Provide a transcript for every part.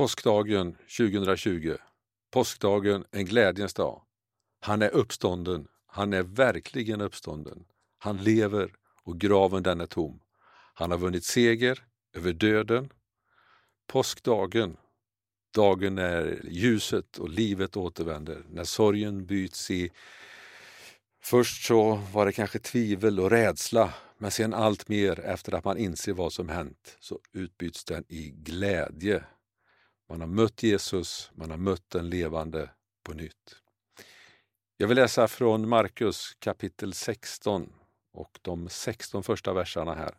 Påskdagen 2020. Påskdagen en glädjens dag. Han är uppstånden. Han är verkligen uppstånden. Han lever och graven den är tom. Han har vunnit seger över döden. Påskdagen, dagen när ljuset och livet återvänder, när sorgen byts i Först så var det kanske tvivel och rädsla, men sen allt mer efter att man inser vad som hänt så utbyts den i glädje. Man har mött Jesus, man har mött den levande på nytt. Jag vill läsa från Markus kapitel 16 och de 16 första verserna här.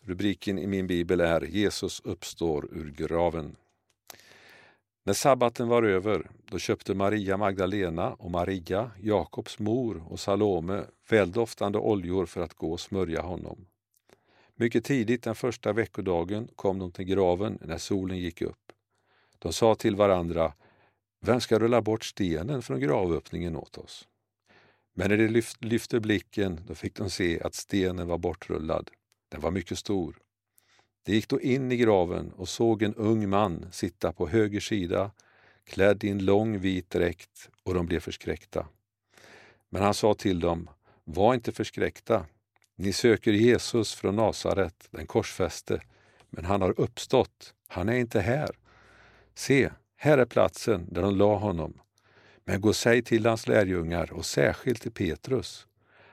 Rubriken i min bibel är Jesus uppstår ur graven. När sabbaten var över, då köpte Maria Magdalena och Maria, Jakobs mor och Salome väldoftande oljor för att gå och smörja honom. Mycket tidigt den första veckodagen kom de till graven när solen gick upp. De sa till varandra, vem ska rulla bort stenen från gravöppningen åt oss? Men när de lyfte blicken då fick de se att stenen var bortrullad. Den var mycket stor. De gick då in i graven och såg en ung man sitta på höger sida, klädd i en lång vit dräkt, och de blev förskräckta. Men han sa till dem, var inte förskräckta. Ni söker Jesus från Nasaret, den korsfäste, men han har uppstått. Han är inte här. Se, här är platsen där de la honom. Men gå säg till hans lärjungar och särskilt till Petrus.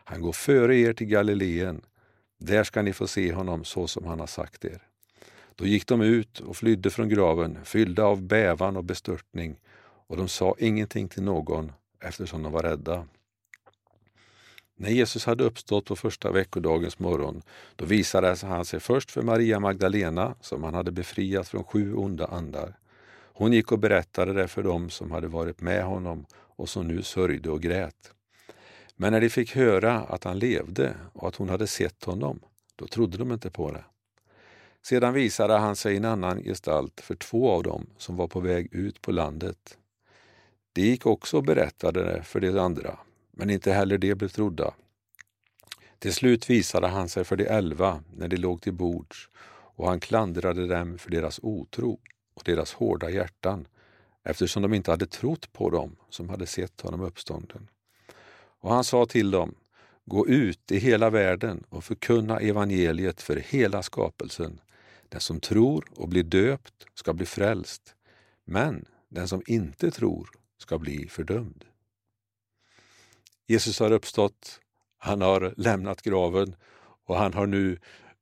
Han går före er till Galileen. Där ska ni få se honom så som han har sagt er. Då gick de ut och flydde från graven, fyllda av bävan och bestörtning, och de sa ingenting till någon eftersom de var rädda. När Jesus hade uppstått på första veckodagens morgon, då visade han sig först för Maria Magdalena, som han hade befriat från sju onda andar. Hon gick och berättade det för dem som hade varit med honom och som nu sörjde och grät. Men när de fick höra att han levde och att hon hade sett honom, då trodde de inte på det. Sedan visade han sig i en annan gestalt för två av dem som var på väg ut på landet. De gick också och berättade det för de andra, men inte heller de blev trodda. Till slut visade han sig för de elva när de låg till bords och han klandrade dem för deras otro och deras hårda hjärtan eftersom de inte hade trott på dem som hade sett honom uppstånden. Och han sa till dem, gå ut i hela världen och förkunna evangeliet för hela skapelsen. Den som tror och blir döpt ska bli frälst, men den som inte tror ska bli fördömd. Jesus har uppstått, han har lämnat graven och han har nu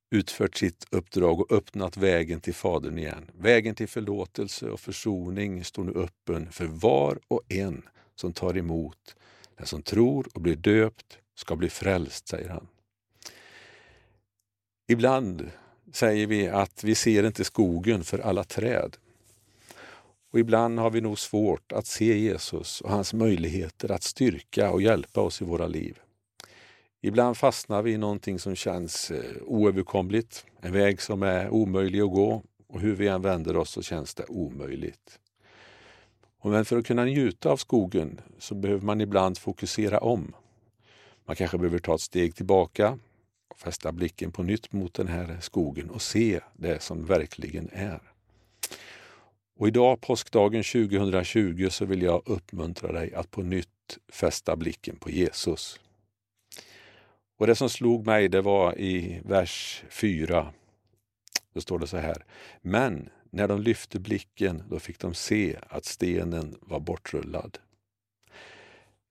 utfört sitt uppdrag och öppnat vägen till Fadern igen. Vägen till förlåtelse och försoning står nu öppen för var och en som tar emot. Den som tror och blir döpt ska bli frälst, säger han. Ibland säger vi att vi ser inte skogen för alla träd. Och ibland har vi nog svårt att se Jesus och hans möjligheter att styrka och hjälpa oss i våra liv. Ibland fastnar vi i någonting som känns eh, oöverkomligt, en väg som är omöjlig att gå och hur vi än vänder oss så känns det omöjligt. Men för att kunna njuta av skogen så behöver man ibland fokusera om. Man kanske behöver ta ett steg tillbaka och fästa blicken på nytt mot den här skogen och se det som verkligen är. Och idag, påskdagen 2020, så vill jag uppmuntra dig att på nytt fästa blicken på Jesus. Och det som slog mig det var i vers 4. Då står det så här. Men när de lyfte blicken då fick de se att stenen var bortrullad.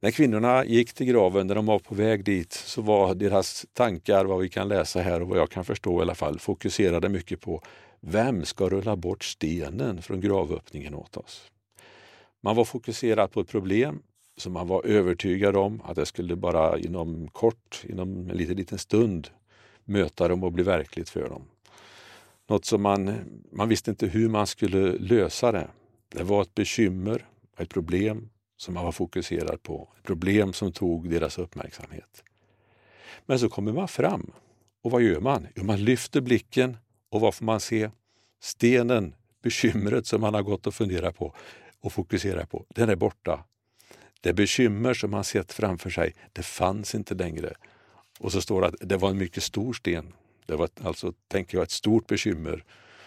När kvinnorna gick till graven, när de var på väg dit, så var deras tankar, vad vi kan läsa här och vad jag kan förstå i alla fall, fokuserade mycket på vem ska rulla bort stenen från gravöppningen åt oss? Man var fokuserad på ett problem som man var övertygad om att det skulle bara inom kort, inom en liten, liten stund möta dem och bli verkligt för dem. Något som man, man visste inte hur man skulle lösa det. Det var ett bekymmer, ett problem som man var fokuserad på. Ett problem som tog deras uppmärksamhet. Men så kommer man fram och vad gör man? Jo, man lyfter blicken och vad får man se? Stenen, bekymret som man har gått och funderat på och fokuserat på, den är borta. Det bekymmer som man sett framför sig, det fanns inte längre. Och så står det att det var en mycket stor sten. Det var alltså, tänker jag, ett stort bekymmer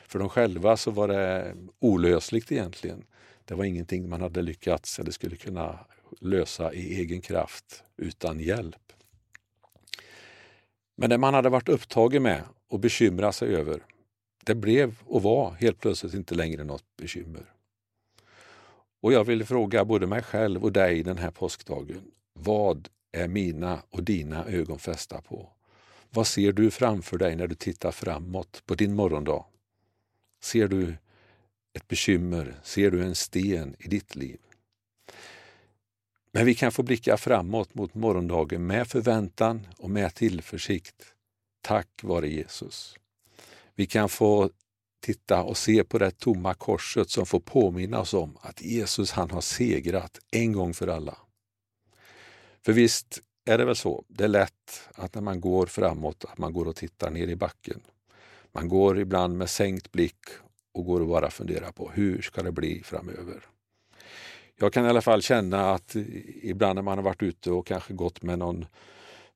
För dem själva så var det olösligt egentligen. Det var ingenting man hade lyckats eller skulle kunna lösa i egen kraft utan hjälp. Men det man hade varit upptagen med och bekymrat sig över, det blev och var helt plötsligt inte längre något bekymmer. Och jag vill fråga både mig själv och dig den här påskdagen. Vad är mina och dina ögon fästa på? Vad ser du framför dig när du tittar framåt på din morgondag? Ser du ett bekymmer? Ser du en sten i ditt liv? Men vi kan få blicka framåt mot morgondagen med förväntan och med tillförsikt. Tack vare Jesus. Vi kan få titta och se på det tomma korset som får påminna oss om att Jesus han har segrat en gång för alla. För visst är det väl så, det är lätt att när man går framåt att man går och tittar ner i backen. Man går ibland med sänkt blick och går och bara funderar på hur ska det bli framöver. Jag kan i alla fall känna att ibland när man har varit ute och kanske gått med någon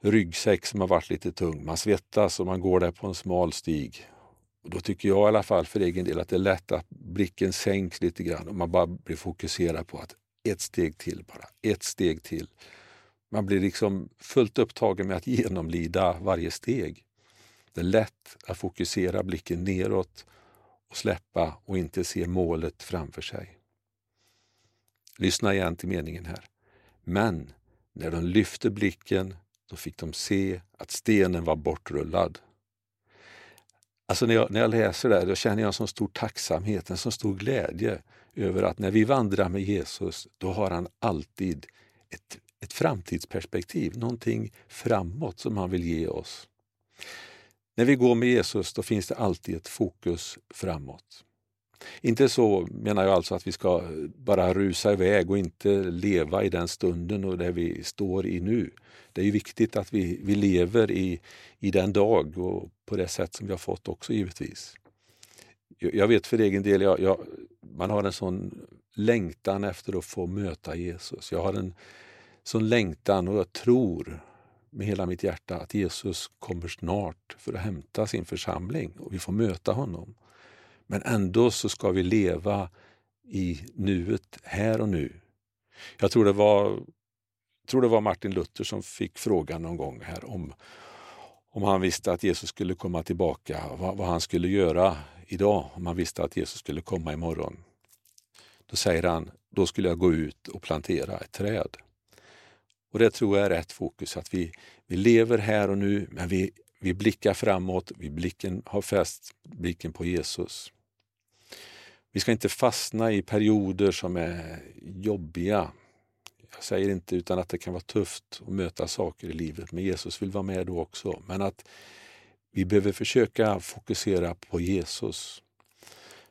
ryggsäck som har varit lite tung, man svettas och man går där på en smal stig. Och då tycker jag i alla fall för egen del att det är lätt att blicken sänks lite grann och man bara blir fokuserad på att ett steg till bara, ett steg till. Man blir liksom fullt upptagen med att genomlida varje steg. Det är lätt att fokusera blicken neråt och släppa och inte se målet framför sig. Lyssna igen till meningen här. Men när de lyfte blicken, då fick de se att stenen var bortrullad. Alltså när jag, när jag läser det, då känner jag en så stor tacksamhet, en så stor glädje över att när vi vandrar med Jesus, då har han alltid ett, ett framtidsperspektiv, någonting framåt som han vill ge oss. När vi går med Jesus, då finns det alltid ett fokus framåt. Inte så menar jag alltså att vi ska bara rusa iväg och inte leva i den stunden och där vi står i nu. Det är ju viktigt att vi, vi lever i, i den dag och på det sätt som vi har fått också givetvis. Jag vet för egen del, jag, jag, man har en sån längtan efter att få möta Jesus. Jag har en sån längtan och jag tror med hela mitt hjärta att Jesus kommer snart för att hämta sin församling och vi får möta honom. Men ändå så ska vi leva i nuet, här och nu. Jag tror det var, tror det var Martin Luther som fick frågan någon gång här om, om han visste att Jesus skulle komma tillbaka, vad, vad han skulle göra idag om han visste att Jesus skulle komma imorgon. Då säger han, då skulle jag gå ut och plantera ett träd. Och det tror jag är rätt fokus, att vi, vi lever här och nu, men vi, vi blickar framåt, vi blicken, har fäst blicken på Jesus. Vi ska inte fastna i perioder som är jobbiga. Jag säger inte utan att det kan vara tufft att möta saker i livet, men Jesus vill vara med då också. Men att vi behöver försöka fokusera på Jesus.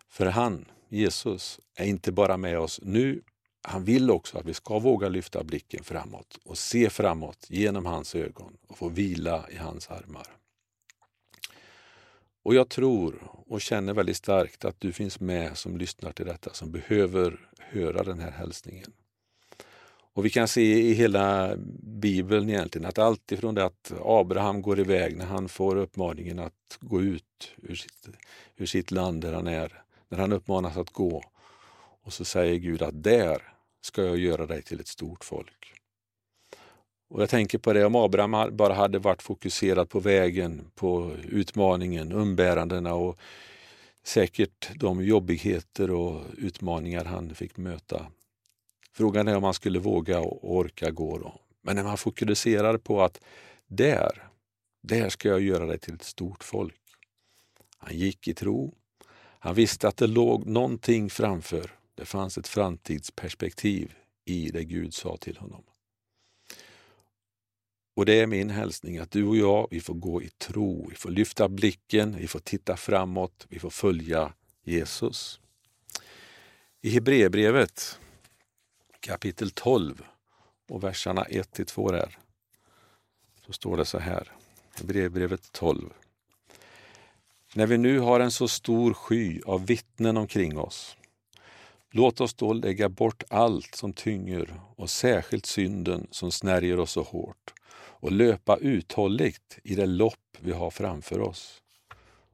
För han, Jesus, är inte bara med oss nu, han vill också att vi ska våga lyfta blicken framåt och se framåt genom hans ögon och få vila i hans armar. Och jag tror och känner väldigt starkt att du finns med som lyssnar till detta, som behöver höra den här hälsningen. Och vi kan se i hela Bibeln egentligen att allt ifrån det att Abraham går iväg när han får uppmaningen att gå ut ur sitt, ur sitt land där han är, när han uppmanas att gå. Och så säger Gud att där ska jag göra dig till ett stort folk. Och Jag tänker på det om Abraham bara hade varit fokuserad på vägen, på utmaningen, umbärandena och säkert de jobbigheter och utmaningar han fick möta. Frågan är om han skulle våga och orka gå då. Men när man fokuserar på att där, där ska jag göra dig till ett stort folk. Han gick i tro. Han visste att det låg någonting framför. Det fanns ett framtidsperspektiv i det Gud sa till honom. Och det är min hälsning att du och jag, vi får gå i tro, vi får lyfta blicken, vi får titta framåt, vi får följa Jesus. I Hebreerbrevet kapitel 12 och verserna 1-2 där, så står det så här. Hebreerbrevet 12. När vi nu har en så stor sky av vittnen omkring oss, låt oss då lägga bort allt som tynger och särskilt synden som snärjer oss så hårt och löpa uthålligt i det lopp vi har framför oss.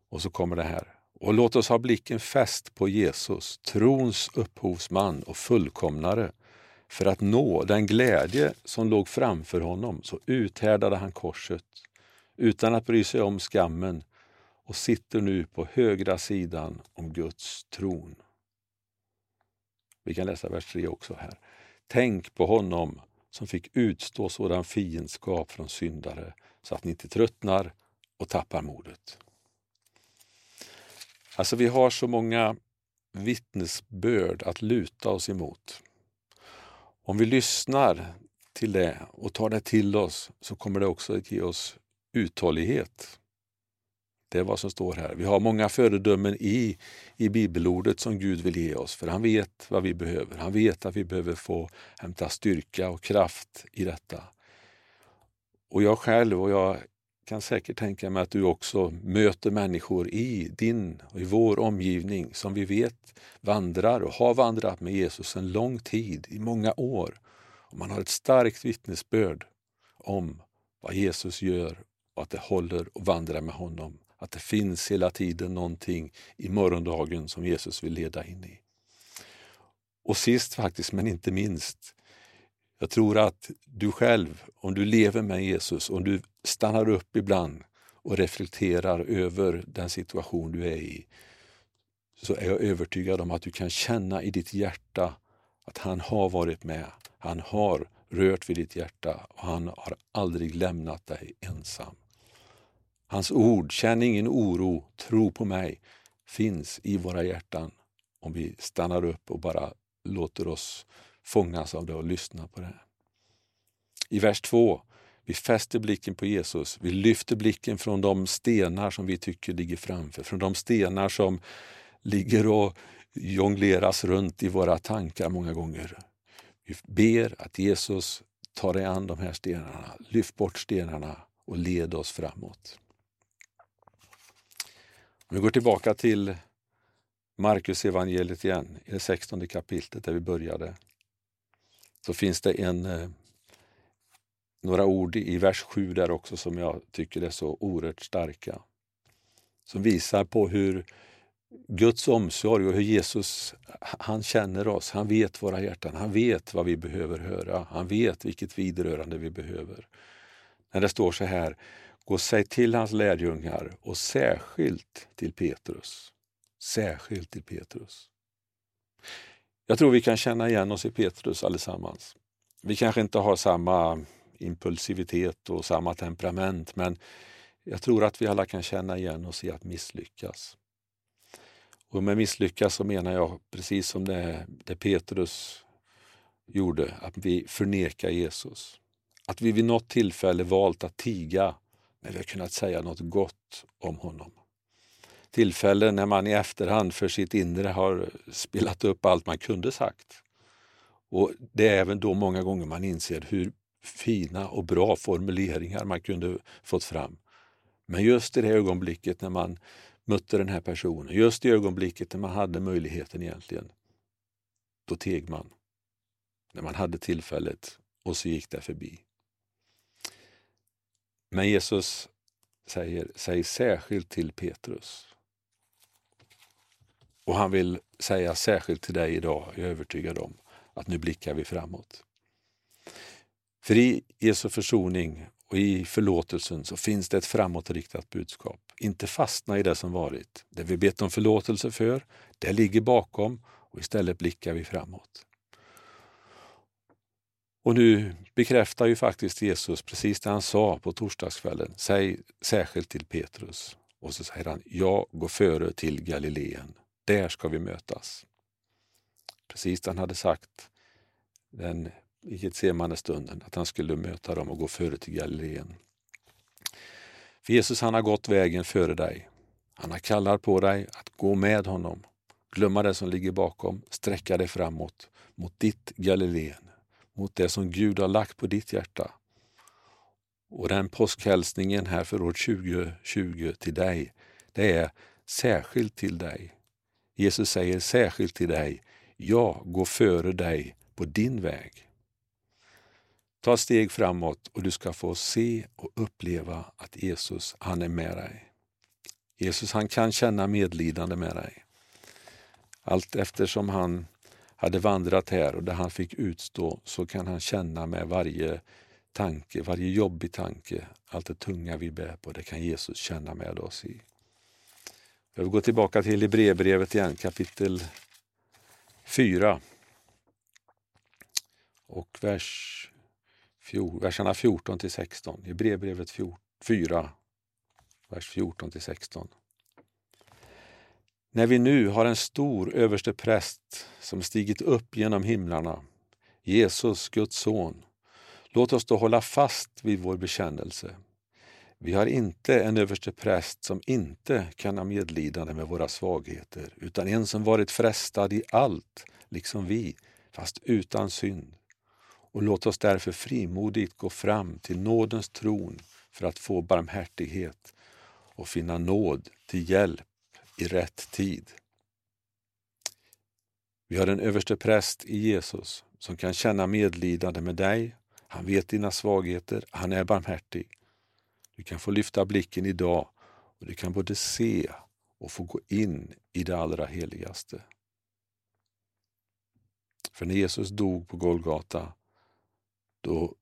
Och så kommer det här. Och låt oss ha blicken fäst på Jesus, trons upphovsman och fullkomnare. För att nå den glädje som låg framför honom så uthärdade han korset utan att bry sig om skammen och sitter nu på högra sidan om Guds tron. Vi kan läsa vers 3 också här. Tänk på honom som fick utstå sådan fiendskap från syndare så att ni inte tröttnar och tappar modet. Alltså vi har så många vittnesbörd att luta oss emot. Om vi lyssnar till det och tar det till oss så kommer det också att ge oss uthållighet. Det är vad som står här. Vi har många föredömen i, i bibelordet som Gud vill ge oss, för han vet vad vi behöver. Han vet att vi behöver få hämta styrka och kraft i detta. Och jag själv, och jag kan säkert tänka mig att du också möter människor i din och i vår omgivning som vi vet vandrar och har vandrat med Jesus en lång tid, i många år. Och man har ett starkt vittnesbörd om vad Jesus gör och att det håller att vandra med honom. Att det finns hela tiden någonting i morgondagen som Jesus vill leda in i. Och sist faktiskt, men inte minst, jag tror att du själv, om du lever med Jesus, om du stannar upp ibland och reflekterar över den situation du är i, så är jag övertygad om att du kan känna i ditt hjärta att han har varit med. Han har rört vid ditt hjärta och han har aldrig lämnat dig ensam. Hans ord, känn ingen oro, tro på mig, finns i våra hjärtan om vi stannar upp och bara låter oss fångas av det och lyssna på det. I vers 2, vi fäster blicken på Jesus, vi lyfter blicken från de stenar som vi tycker ligger framför, från de stenar som ligger och jongleras runt i våra tankar många gånger. Vi ber att Jesus tar dig an de här stenarna, lyft bort stenarna och led oss framåt. Om vi går tillbaka till Markus evangeliet igen, i det 16 kapitlet där vi började, så finns det en, eh, några ord i vers 7 där också som jag tycker är så oerhört starka. Som visar på hur Guds omsorg och hur Jesus, han känner oss, han vet våra hjärtan, han vet vad vi behöver höra, han vet vilket vidrörande vi behöver. När det står så här, gå säg till hans lärjungar och särskilt till Petrus. Särskilt till Petrus. Jag tror vi kan känna igen oss i Petrus allesammans. Vi kanske inte har samma impulsivitet och samma temperament, men jag tror att vi alla kan känna igen oss i att misslyckas. Och med misslyckas så menar jag precis som det, det Petrus gjorde, att vi förnekar Jesus. Att vi vid något tillfälle valt att tiga när vi har kunnat säga något gott om honom. Tillfällen när man i efterhand för sitt inre har spelat upp allt man kunde sagt. Och Det är även då många gånger man inser hur fina och bra formuleringar man kunde fått fram. Men just i det ögonblicket när man mötte den här personen, just i ögonblicket när man hade möjligheten egentligen, då teg man. När man hade tillfället och så gick det förbi. Men Jesus säger, säg särskilt till Petrus. Och han vill säga särskilt till dig idag, jag är övertygad om, att nu blickar vi framåt. För i Jesu försoning och i förlåtelsen så finns det ett framåtriktat budskap. Inte fastna i det som varit. Det vi bett om förlåtelse för, det ligger bakom och istället blickar vi framåt. Och nu bekräftar ju faktiskt Jesus precis det han sa på torsdagskvällen. Säg särskilt till Petrus. Och så säger han, jag går före till Galileen. Där ska vi mötas. Precis det han hade sagt den i Getsemane-stunden, att han skulle möta dem och gå före till Galileen. För Jesus han har gått vägen före dig. Han har kallat på dig att gå med honom. Glömma det som ligger bakom, sträcka dig framåt mot ditt Galileen mot det som Gud har lagt på ditt hjärta. Och den påskhälsningen här för år 2020 till dig, det är särskilt till dig. Jesus säger särskilt till dig, jag går före dig på din väg. Ta steg framåt och du ska få se och uppleva att Jesus, han är med dig. Jesus han kan känna medlidande med dig. Allt eftersom han hade vandrat här och det han fick utstå så kan han känna med varje tanke, varje jobbig tanke, allt det tunga vi bär på, det kan Jesus känna med oss i. Jag vill gå tillbaka till Hebreerbrevet igen, kapitel 4 och vers, verserna 14 till 16. Hebreerbrevet 4, vers 14 till 16. När vi nu har en stor överste präst som stigit upp genom himlarna, Jesus, Guds son, låt oss då hålla fast vid vår bekännelse. Vi har inte en överste präst som inte kan ha medlidande med våra svagheter, utan en som varit frestad i allt, liksom vi, fast utan synd. Och låt oss därför frimodigt gå fram till nådens tron för att få barmhärtighet och finna nåd till hjälp i rätt tid. Vi har en överste präst i Jesus som kan känna medlidande med dig. Han vet dina svagheter, han är barmhärtig. Du kan få lyfta blicken idag och du kan både se och få gå in i det allra heligaste. För när Jesus dog på Golgata, då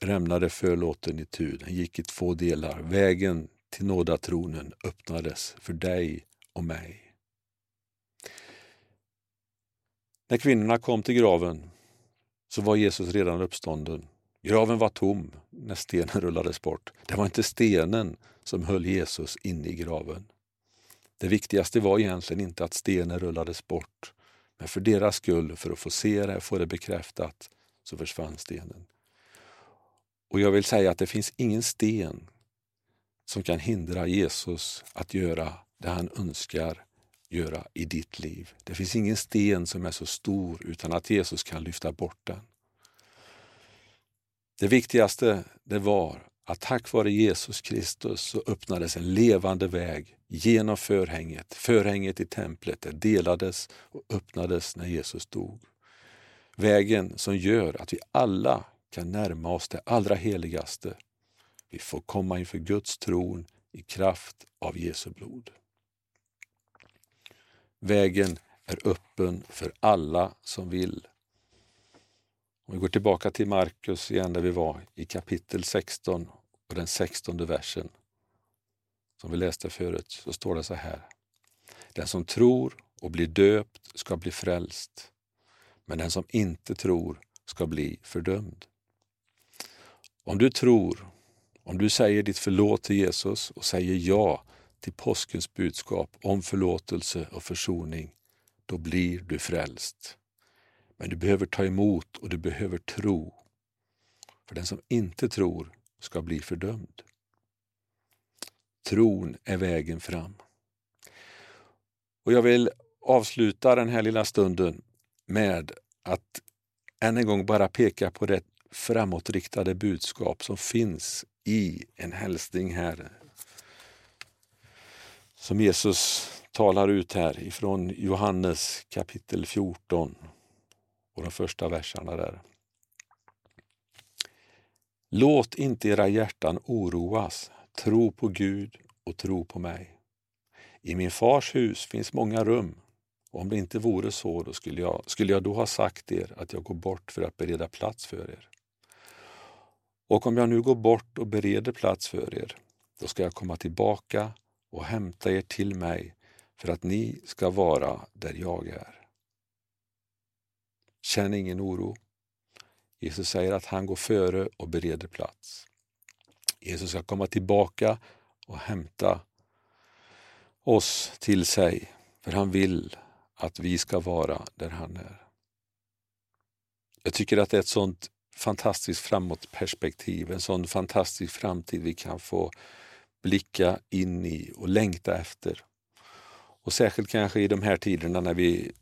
rämnade förlåten i tu. Den gick i två delar. Vägen till nådatronen öppnades för dig och mig. När kvinnorna kom till graven så var Jesus redan uppstånden. Graven var tom när stenen rullades bort. Det var inte stenen som höll Jesus inne i graven. Det viktigaste var egentligen inte att stenen rullades bort, men för deras skull, för att få se det, få det bekräftat, så försvann stenen. Och jag vill säga att det finns ingen sten som kan hindra Jesus att göra det han önskar göra i ditt liv. Det finns ingen sten som är så stor utan att Jesus kan lyfta bort den. Det viktigaste det var att tack vare Jesus Kristus så öppnades en levande väg genom förhänget. Förhänget i templet det delades och öppnades när Jesus dog. Vägen som gör att vi alla kan närma oss det allra heligaste. Vi får komma inför Guds tron i kraft av Jesu blod. Vägen är öppen för alla som vill. Om vi går tillbaka till Markus igen där vi var i kapitel 16 och den 16 versen som vi läste förut så står det så här. Den som tror och blir döpt ska bli frälst, men den som inte tror ska bli fördömd. Om du tror, om du säger ditt förlåt till Jesus och säger ja till påskens budskap om förlåtelse och försoning, då blir du frälst. Men du behöver ta emot och du behöver tro. För den som inte tror ska bli fördömd. Tron är vägen fram. Och Jag vill avsluta den här lilla stunden med att än en gång bara peka på det framåtriktade budskap som finns i en hälsning här som Jesus talar ut här ifrån Johannes kapitel 14 och de första verserna där. Låt inte era hjärtan oroas, tro på Gud och tro på mig. I min fars hus finns många rum. Och om det inte vore så, då skulle jag, skulle jag då ha sagt er att jag går bort för att bereda plats för er. Och om jag nu går bort och bereder plats för er, då ska jag komma tillbaka och hämta er till mig för att ni ska vara där jag är. Känn ingen oro. Jesus säger att han går före och bereder plats. Jesus ska komma tillbaka och hämta oss till sig, för han vill att vi ska vara där han är. Jag tycker att det är ett sånt fantastiskt framåtperspektiv, en sån fantastisk framtid vi kan få blicka in i och längta efter. Och särskilt kanske i de här tiderna när vi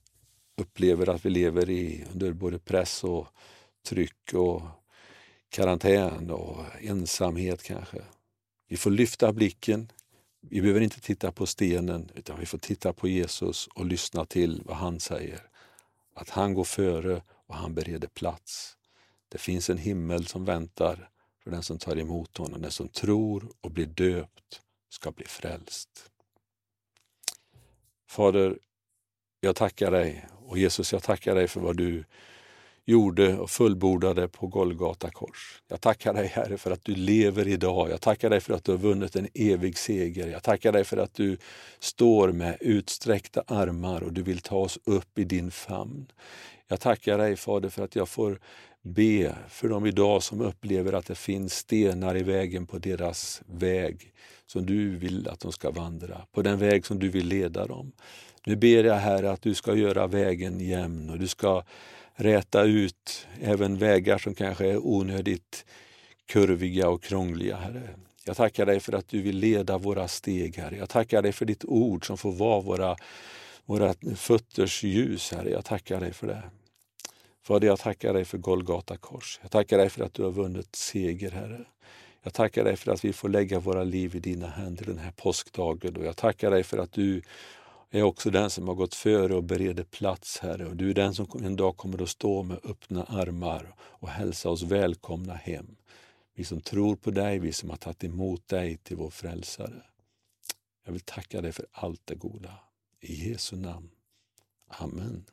upplever att vi lever i, under både press och tryck och karantän och ensamhet kanske. Vi får lyfta blicken. Vi behöver inte titta på stenen utan vi får titta på Jesus och lyssna till vad han säger. Att han går före och han bereder plats. Det finns en himmel som väntar för den som tar emot honom. Den som tror och blir döpt ska bli frälst. Fader, jag tackar dig och Jesus, jag tackar dig för vad du gjorde och fullbordade på Golgata kors. Jag tackar dig Herre för att du lever idag. Jag tackar dig för att du har vunnit en evig seger. Jag tackar dig för att du står med utsträckta armar och du vill ta oss upp i din famn. Jag tackar dig Fader för att jag får be för dem idag som upplever att det finns stenar i vägen på deras väg som du vill att de ska vandra, på den väg som du vill leda dem. Nu ber jag Herre att du ska göra vägen jämn och du ska räta ut även vägar som kanske är onödigt kurviga och krångliga, Herre. Jag tackar dig för att du vill leda våra steg, Herre. Jag tackar dig för ditt ord som får vara våra, våra fötters ljus, Herre. Jag tackar dig för det. Fader, jag tackar dig för Golgata kors. Jag tackar dig för att du har vunnit seger, Herre. Jag tackar dig för att vi får lägga våra liv i dina händer den här påskdagen och jag tackar dig för att du är också den som har gått före och bereder plats, Herre. Och du är den som en dag kommer att stå med öppna armar och hälsa oss välkomna hem. Vi som tror på dig, vi som har tagit emot dig till vår frälsare. Jag vill tacka dig för allt det goda. I Jesu namn. Amen.